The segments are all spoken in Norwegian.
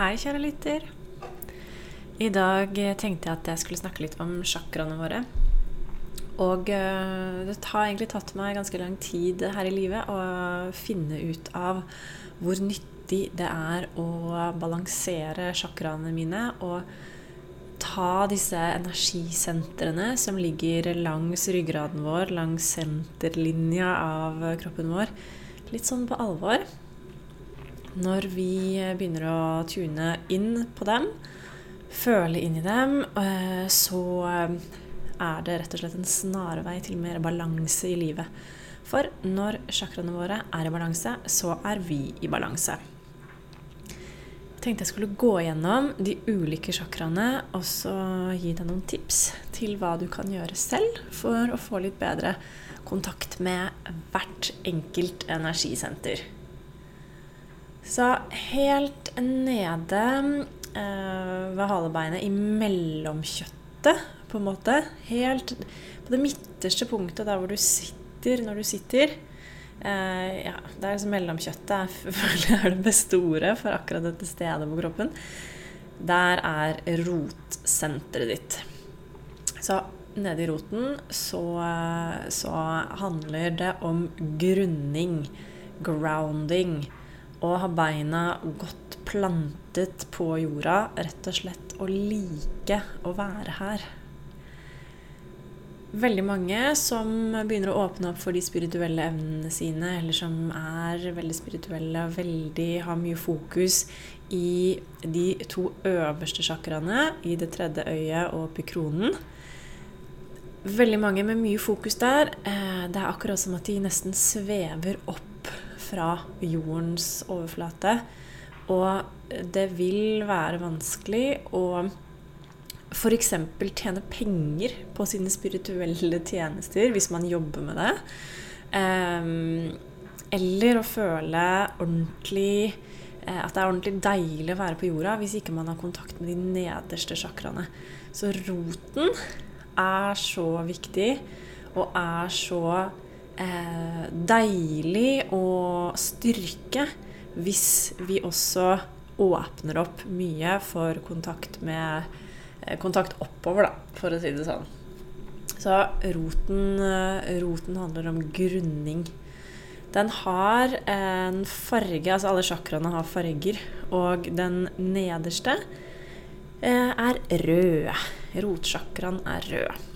Hei, kjære lytter. I dag tenkte jeg at jeg skulle snakke litt om chakraene våre. Og eh, det har egentlig tatt meg ganske lang tid her i livet å finne ut av hvor nyttig det er å balansere chakraene mine og ta disse energisentrene som ligger langs ryggraden vår, langs senterlinja av kroppen vår, litt sånn på alvor når vi begynner å tune inn på dem, føle inn i dem, eh, så eh, er det rett og slett en snarvei til mer balanse i livet. For når chakraene våre er i balanse, så er vi i balanse. Jeg tenkte jeg skulle gå gjennom de ulike chakraene og så gi deg noen tips til hva du kan gjøre selv for å få litt bedre kontakt med hvert enkelt energisenter. Så helt nede eh, ved halebeinet, i mellomkjøttet, på en måte Helt på det midterste punktet der hvor du sitter når du sitter. Eh, ja, det er liksom mellomkjøttet det er det beste ordet for akkurat dette stedet på kroppen. Der er rotsenteret ditt. Så nede i roten så, så handler det om grunning. Grounding å ha beina godt plantet på jorda, rett og slett å like å være her. Veldig mange som begynner å åpne opp for de spirituelle evnene sine, eller som er veldig spirituelle og veldig har mye fokus i de to øverste chakraene, i det tredje øyet og pikronen. Veldig mange med mye fokus der. Eh, det er akkurat som at de nesten svever opp fra jordens overflate. Og det vil være vanskelig å f.eks. tjene penger på sine spirituelle tjenester hvis man jobber med det. Um, eller å føle ordentlig eh, at det er ordentlig deilig å være på jorda hvis ikke man har kontakt med de nederste chakraene. Så roten er så viktig og er så eh, deilig å styrke hvis vi også åpner opp mye for kontakt med eh, Kontakt oppover, da, for å si det sånn. Så roten, eh, roten handler om grunning. Den har en farge Altså alle chakraene har farger. Og den nederste eh, er rød. Rotsjakraen er rød.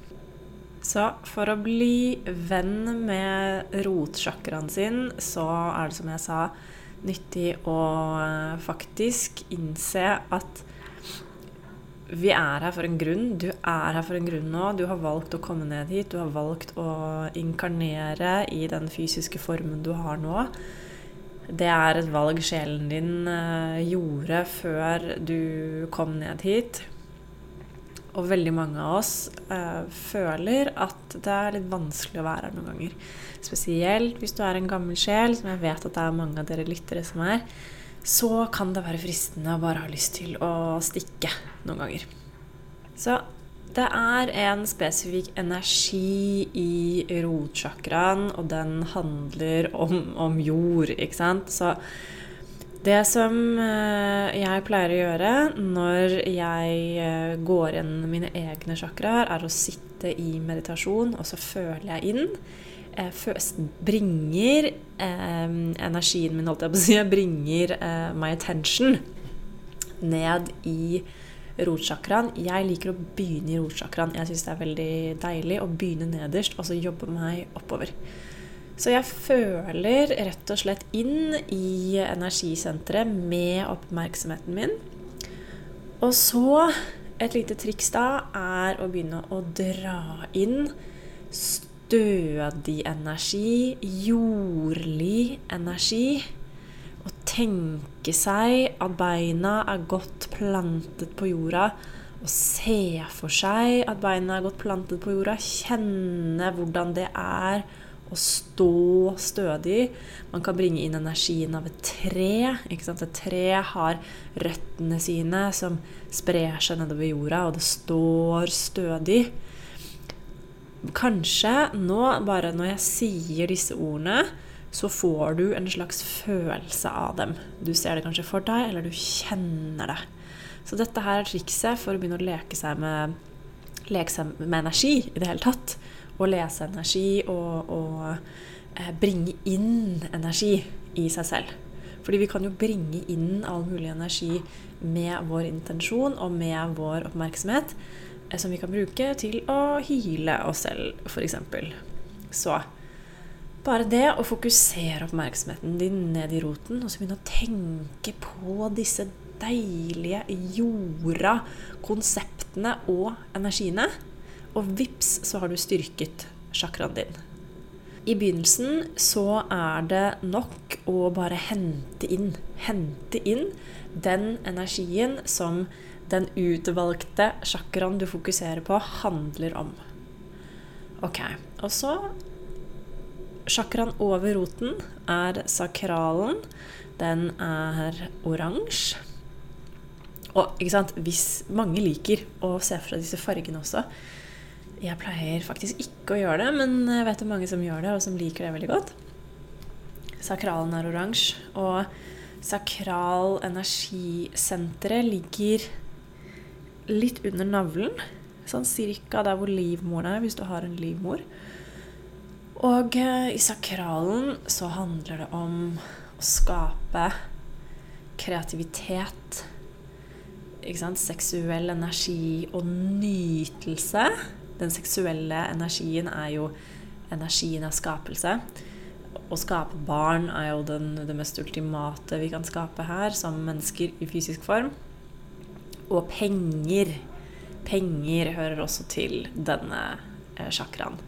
Så for å bli venn med rotsjakraen sin, så er det som jeg sa, nyttig å eh, faktisk innse at vi er her for en grunn. Du er her for en grunn nå. Du har valgt å komme ned hit. Du har valgt å inkarnere i den fysiske formen du har nå. Det er et valg sjelen din eh, gjorde før du kom ned hit. Og veldig mange av oss eh, føler at det er litt vanskelig å være her noen ganger. Spesielt hvis du er en gammel sjel, som jeg vet at det er mange av dere lyttere som er. Så kan det være fristende å bare ha lyst til å stikke noen ganger. Så det er en spesifikk energi i rotchakraen, og den handler om, om jord, ikke sant. Så det som eh, jeg pleier å gjøre når jeg eh, går inn mine egne chakraer, er å sitte i meditasjon, og så føler jeg inn. Jeg bringer eh, energien min, holdt jeg på å si, jeg bringer my attention ned i rotchakraen. Jeg liker å begynne i rotchakraen. Jeg syns det er veldig deilig å begynne nederst og så jobbe meg oppover. Så jeg føler rett og slett inn i energisenteret med oppmerksomheten min. Og så et lite triks da er å begynne å dra inn stødig energi, jordlig energi. Og tenke seg at beina er godt plantet på jorda. Og se for seg at beina er godt plantet på jorda. Kjenne hvordan det er å stå stødig. Man kan bringe inn energien av et tre. Ikke sant? Et tre har røttene sine som sprer seg nedover jorda, og det står stødig. Kanskje nå, bare når jeg sier disse ordene, så får du en slags følelse av dem. Du ser det kanskje for deg, eller du kjenner det. Så dette her er trikset for å begynne å leke seg med, leke seg med energi i det hele tatt. Å lese energi og, og eh, bringe inn energi i seg selv. Fordi vi kan jo bringe inn all mulig energi med vår intensjon og med vår oppmerksomhet, eh, som vi kan bruke til å hyle oss selv, f.eks. Så bare det å fokusere oppmerksomheten din ned i roten, og så begynne å tenke på disse deilige jorda, konseptene og energiene. Og vips, så har du styrket chakraen din. I begynnelsen så er det nok å bare hente inn, hente inn den energien som den utvalgte chakraen du fokuserer på, handler om. Ok, og så Chakraen over roten er sakralen. Den er oransje. Og ikke sant, hvis mange liker å se seg disse fargene også Jeg pleier faktisk ikke å gjøre det, men jeg vet om mange som gjør det, og som liker det veldig godt. Sakralen er oransje. Og sakral energisenteret ligger litt under navlen. Sånn cirka der hvor livmoren er, hvis du har en livmor. Og eh, i sakralen så handler det om å skape kreativitet. Seksuell energi og nytelse. Den seksuelle energien er jo energien av skapelse. Å skape barn er jo den, det mest ultimate vi kan skape her, som mennesker i fysisk form. Og penger. Penger hører også til denne eh, chakraen.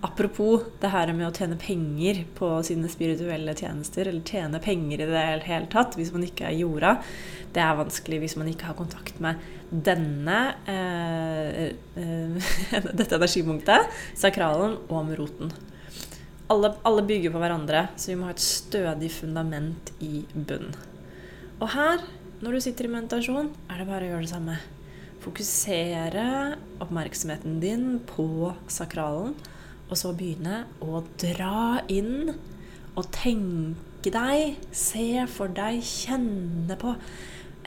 Apropos det her med å tjene penger på sine spirituelle tjenester, eller tjene penger i det hele tatt hvis man ikke er jorda, det er vanskelig hvis man ikke har kontakt med denne eh, eh, dette energipunktet, sakralen, og med roten. Alle, alle, bygger på hverandre, så vi må ha et stødig fundament i bunn. Og her, når du sitter i meditasjon, er det bare å gjøre det samme. Fokusere oppmerksomheten din på sakralen og så begynne å dra inn og tenke deg, se for deg, kjenne på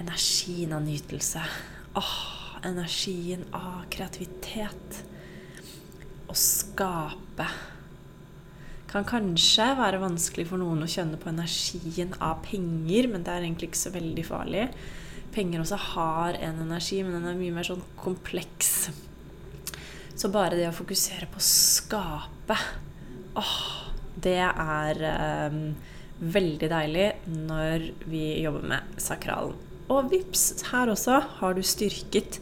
energien av nytelse. Åh, energien av kreativitet. Å skape. Kan kanskje være vanskelig for noen å kjenne på energien av penger, men det er egentlig ikke så veldig farlig. Penger også har en energi, men den er mye mer sånn kompleks. Så bare det å fokusere på å skape åh, det er um, veldig deilig når vi jobber med sakralen. Og vips, her også har du styrket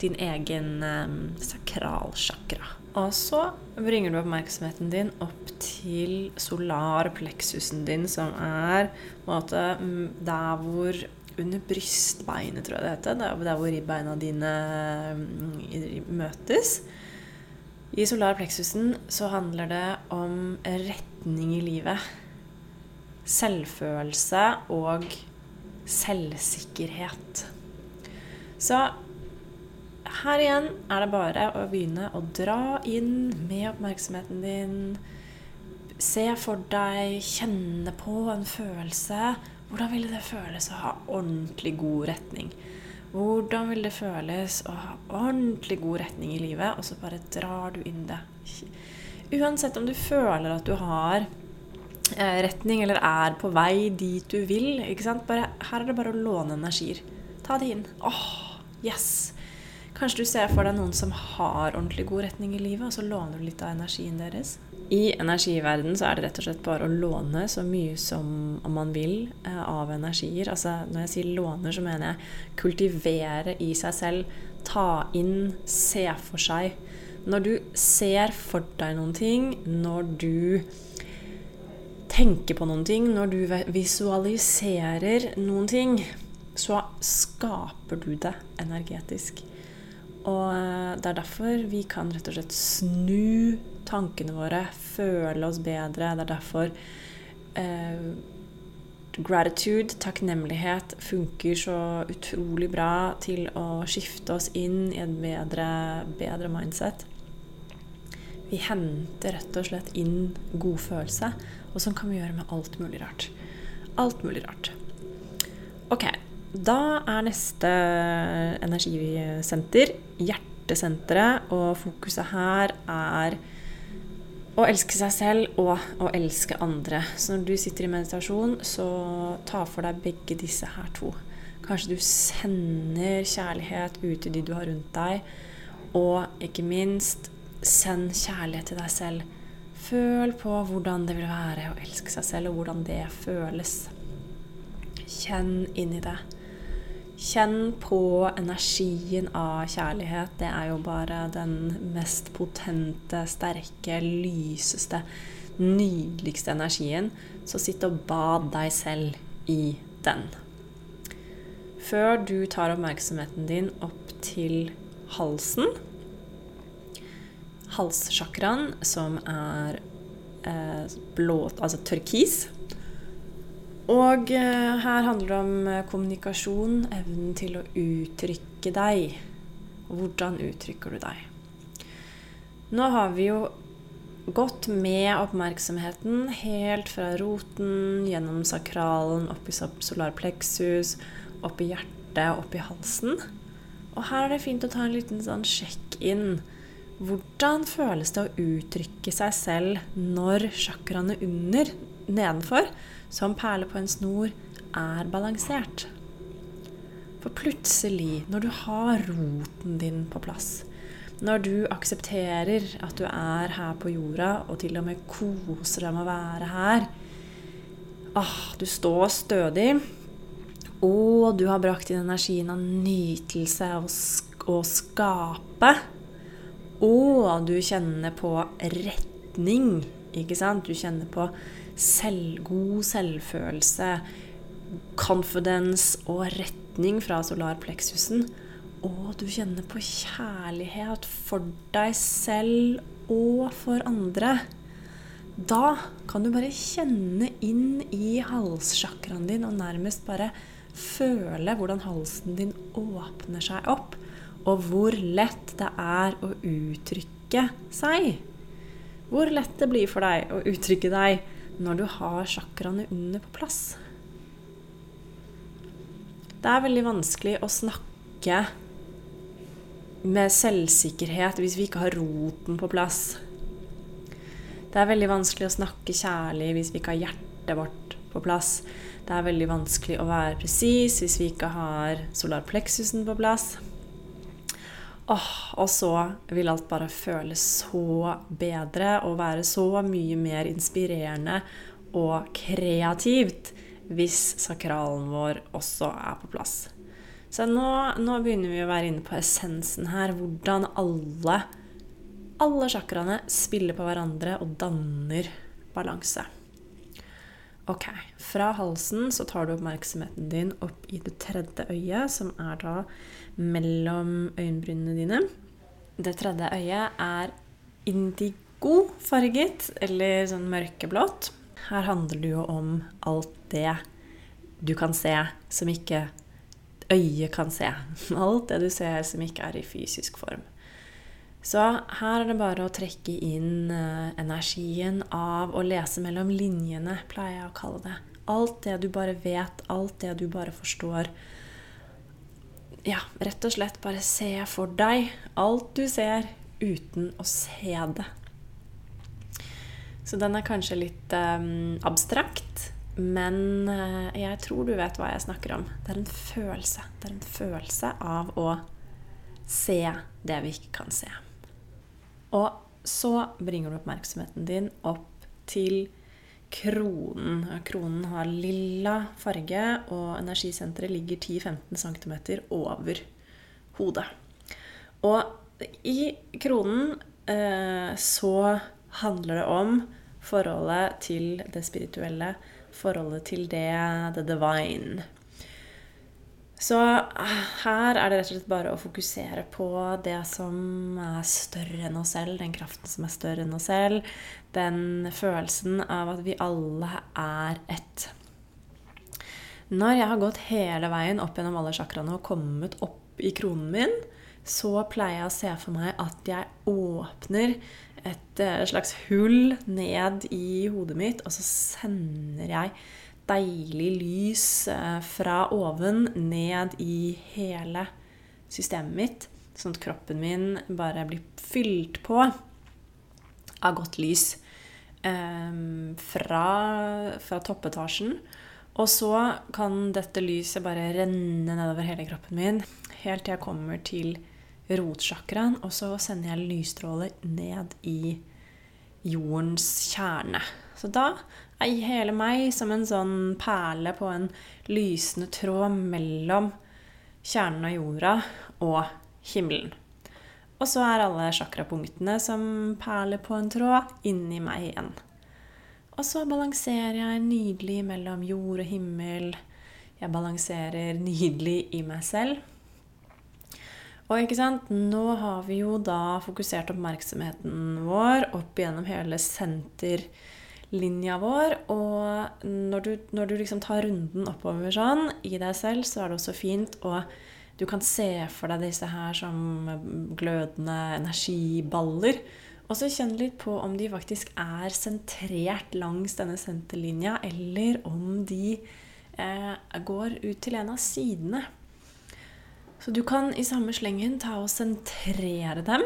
din egen um, sakralsjakra. Og så bringer du oppmerksomheten din opp til solarpleksusen din, som er måte, der hvor under brystbeinet, tror jeg det heter. Der hvor ribbeina dine møtes. I solarpleksusen så handler det om retning i livet. Selvfølelse og selvsikkerhet. Så her igjen er det bare å begynne å dra inn med oppmerksomheten din. Se for deg, kjenne på en følelse. Hvordan ville det føles å ha ordentlig god retning? Hvordan vil det føles å ha ordentlig god retning i livet, og så bare drar du inn det? Uansett om du føler at du har eh, retning, eller er på vei dit du vil. Bare, her er det bare å låne energier. Ta det inn. Åh, yes! Kanskje du ser for deg noen som har ordentlig god retning i livet, og så låner du litt av energien deres. I energiverden så er det rett og slett bare å låne så mye som man vil eh, av energier. Altså når jeg sier låner, så mener jeg kultivere i seg selv. Ta inn, se for seg. Når du ser for deg noen ting, når du tenker på noen ting, når du visualiserer noen ting, så skaper du det energetisk. Og eh, det er derfor vi kan rett og slett snu tankene våre, føle oss bedre. Det er derfor eh, gratitude, takknemlighet, funker så utrolig bra til å skifte oss inn i et bedre, bedre mindset. Vi henter rett og slett inn god følelse, og sånn kan vi gjøre med alt mulig rart. Alt mulig rart. Ok, da er neste energisenter hjertesenteret, og fokuset her er å elske seg selv og å elske andre. Så når du sitter i meditasjon, så ta for deg begge disse her to. Kanskje du sender kjærlighet ut til de du har rundt deg, og ikke minst send kjærlighet til deg selv. Føl på hvordan det vil være å elske seg selv, og hvordan det føles. Kjenn inn i det. Kjenn på energien av kjærlighet. Det er jo bare den mest potente, sterke, lyseste, nydeligste energien. Så sitt og bad deg selv i den. Før du tar oppmerksomheten din opp til halsen, halssjakraen, som er eh, blå, altså turkis og eh, her handler det om eh, kommunikasjon, evnen til å uttrykke deg. Hvordan uttrykker du deg? Nå har vi jo gått med oppmerksomheten helt fra roten, gjennom sakralen, opp i solar plexus, opp i hjertet, opp i halsen. Og her er det fint å ta en liten sånn sjekk-inn. Hvordan føles det å uttrykke seg selv når chakraene under, nedenfor, som perler på en snor, er balansert. For plutselig, når du har roten din på plass, når du aksepterer at du er her på jorda, og til og med koser deg med å være her ah, Du står stødig, og du har brakt inn energien av nytelse og å skape. Og du kjenner på retning, ikke sant? Du kjenner på selv, god selvfølelse, confidence og retning fra solarpleksusen. Og du kjenner på kjærlighet for deg selv og for andre. Da kan du bare kjenne inn i halssjakraen din og nærmest bare føle hvordan halsen din åpner seg opp, og hvor lett det er å uttrykke seg. Hvor lett det blir for deg å uttrykke deg når du har chakraene under på plass. Det er veldig vanskelig å snakke med selvsikkerhet hvis vi ikke har roten på plass. Det er veldig vanskelig å snakke kjærlig hvis vi ikke har hjertet vårt på plass. Det er veldig vanskelig å være presis hvis vi ikke har solarpleksusen på plass. Åh, og så vil alt bare føles så bedre og være så mye mer inspirerende og kreativt hvis sakralen vår også er på plass. Så nå, nå begynner vi å være inne på essensen her. Hvordan alle, alle sjakraene spiller på hverandre og danner balanse. Ok, Fra halsen så tar du oppmerksomheten din opp i det tredje øyet, som er da mellom øyenbrynene dine. Det tredje øyet er indigo-farget, eller sånn mørkeblått. Her handler det jo om alt det du kan se som ikke øyet kan se. Alt det du ser som ikke er i fysisk form. Så her er det bare å trekke inn eh, energien av å lese mellom linjene, pleier jeg å kalle det. Alt det du bare vet, alt det du bare forstår ja, rett og slett bare se for deg alt du ser, uten å se det. Så den er kanskje litt um, abstrakt, men uh, jeg tror du vet hva jeg snakker om. Det er en følelse. Det er en følelse av å se det vi ikke kan se. Og så bringer du oppmerksomheten din opp til kronen. Kronen har lilla farge, og energisenteret ligger 10-15 cm over hodet. Og i kronen eh, så handler det om forholdet til det spirituelle, forholdet til det the divine. Så her er det rett og slett bare å fokusere på det som er større enn oss selv, den kraften som er større enn oss selv, den følelsen av at vi alle er ett. Når jeg har gått hele veien opp gjennom alle chakraene og kommet opp i kronen min, så pleier jeg å se for meg at jeg åpner et eh, slags hull ned i hodet mitt, og så sender jeg deilig lys eh, fra oven ned i hele systemet mitt, sånn at kroppen min bare blir fylt på av godt lys um, fra, fra toppetasjen. Og så kan dette lyset bare renne nedover hele kroppen min helt til jeg kommer til rotsjakraen, og så sender jeg lysstråler ned i jordens kjerne. Så da er hele meg som en sånn perle på en lysende tråd mellom kjernen av jorda og himmelen. Og så er alle chakrapunktene som perler på en tråd, inni meg igjen. Og så balanserer jeg nydelig mellom jord og himmel. Jeg balanserer nydelig i meg selv. Og ikke sant, nå har vi jo da fokusert oppmerksomheten vår opp gjennom hele senterlinja vår. Og når du, når du liksom tar runden oppover sånn i deg selv, så er det også fint å Du kan se for deg disse her som glødende energiballer. Og så kjenn litt på om de faktisk er sentrert langs denne senterlinja, eller om de eh, går ut til en av sidene. Så du kan i samme slengen ta og sentrere dem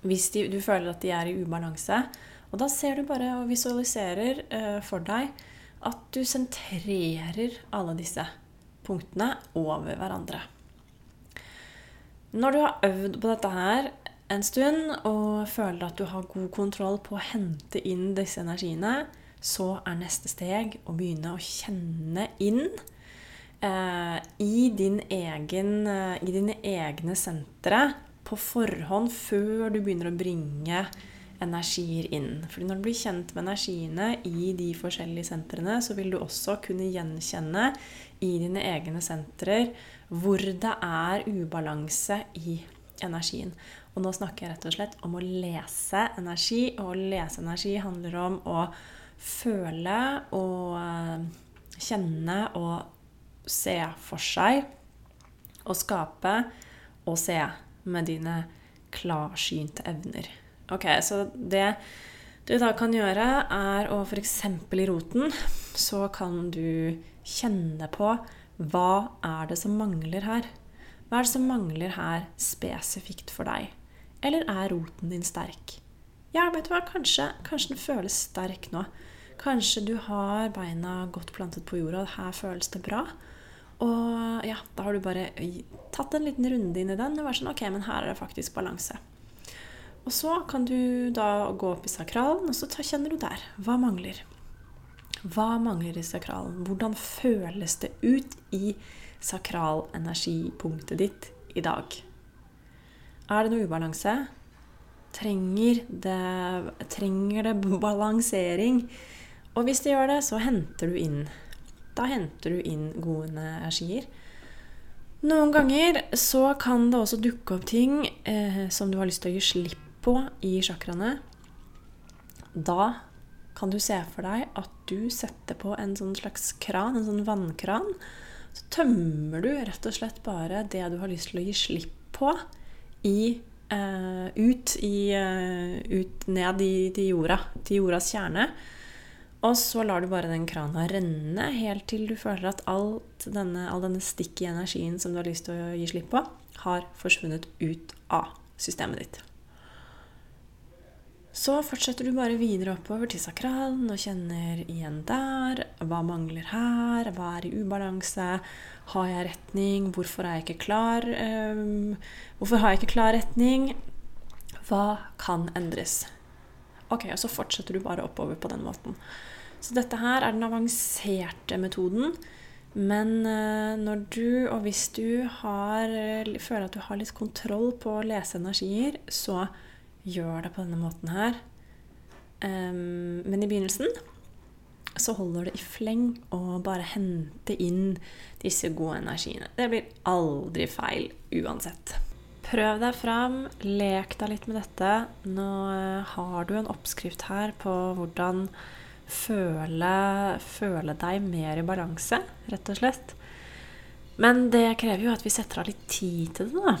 hvis de, du føler at de er i ubalanse. Og da ser du bare og visualiserer uh, for deg at du sentrerer alle disse punktene over hverandre. Når du har øvd på dette her en stund og føler at du har god kontroll på å hente inn disse energiene, så er neste steg å begynne å kjenne inn eh, i, din egen, eh, i dine egne sentre på forhånd før du begynner å bringe energier inn. Fordi når du blir kjent med energiene i de forskjellige sentrene, så vil du også kunne gjenkjenne i dine egne sentrer hvor det er ubalanse i energien. Og nå snakker jeg rett og slett om å lese energi. Og å lese energi handler om å føle og eh, kjenne og se for seg og skape og se med dine klarsynte evner. Ok, Så det du da kan gjøre, er å f.eks. i roten så kan du kjenne på hva er det som mangler her? Hva er det som mangler her spesifikt for deg? Eller er roten din sterk? Ja, vet du hva, kanskje, kanskje den føles sterk nå. Kanskje du har beina godt plantet på jorda, og her føles det bra. Og ja, da har du bare tatt en liten runde inn i den og vært sånn Ok, men her er det faktisk balanse. Og så kan du da gå opp i sakralen, og så kjenner du der. Hva mangler? Hva mangler i sakralen? Hvordan føles det ut i sakralenergipunktet ditt i dag? Er det noe ubalanse? Trenger det, trenger det balansering? Og hvis det gjør det, så henter du inn da henter du inn gode energier. Noen ganger så kan det også dukke opp ting eh, som du har lyst til å gi slipp på i chakraene. Da kan du se for deg at du setter på en sånn slags kran, en sånn vannkran. Så tømmer du rett og slett bare det du har lyst til å gi slipp på, i, eh, ut, i, eh, ut ned i, til jorda, til jordas kjerne. Og så lar du bare den krana renne helt til du føler at denne, all denne stikk i energien som du har lyst til å gi slipp på, har forsvunnet ut av systemet ditt. Så fortsetter du bare videre oppover til sakralen og kjenner igjen der. Hva mangler her? Hva er i ubalanse? Har jeg retning? Hvorfor er jeg ikke klar? Um, hvorfor har jeg ikke klar retning? Hva kan endres? Ok, og så fortsetter du bare oppover på den måten. Så dette her er den avanserte metoden. Men eh, når du, og hvis du har, føler at du har litt kontroll på å lese energier, så gjør det på denne måten her. Um, men i begynnelsen så holder det i fleng å bare hente inn disse gode energiene. Det blir aldri feil uansett. Prøv deg fram, lek deg litt med dette. Nå eh, har du en oppskrift her på hvordan føle, føle deg mer i balanse, rett og slett. Men det krever jo at vi setter av litt tid til det, da.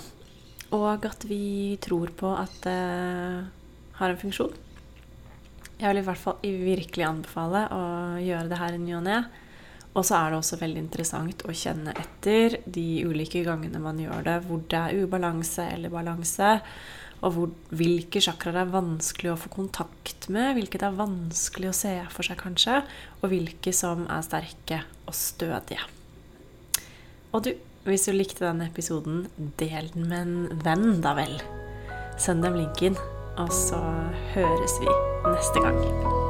Og at vi tror på at det har en funksjon. Jeg vil i hvert fall virkelig anbefale å gjøre det her i ny og ne. Og så er det også veldig interessant å kjenne etter de ulike gangene man gjør det, hvor det er ubalanse eller balanse, og hvor, hvilke chakraer er vanskelig å få kontakt med, hvilke det er vanskelig å se for seg, kanskje, og hvilke som er sterke og stødige. Og du, hvis du likte denne episoden, del den med en venn, da vel. Send dem linken og så høres vi neste gang.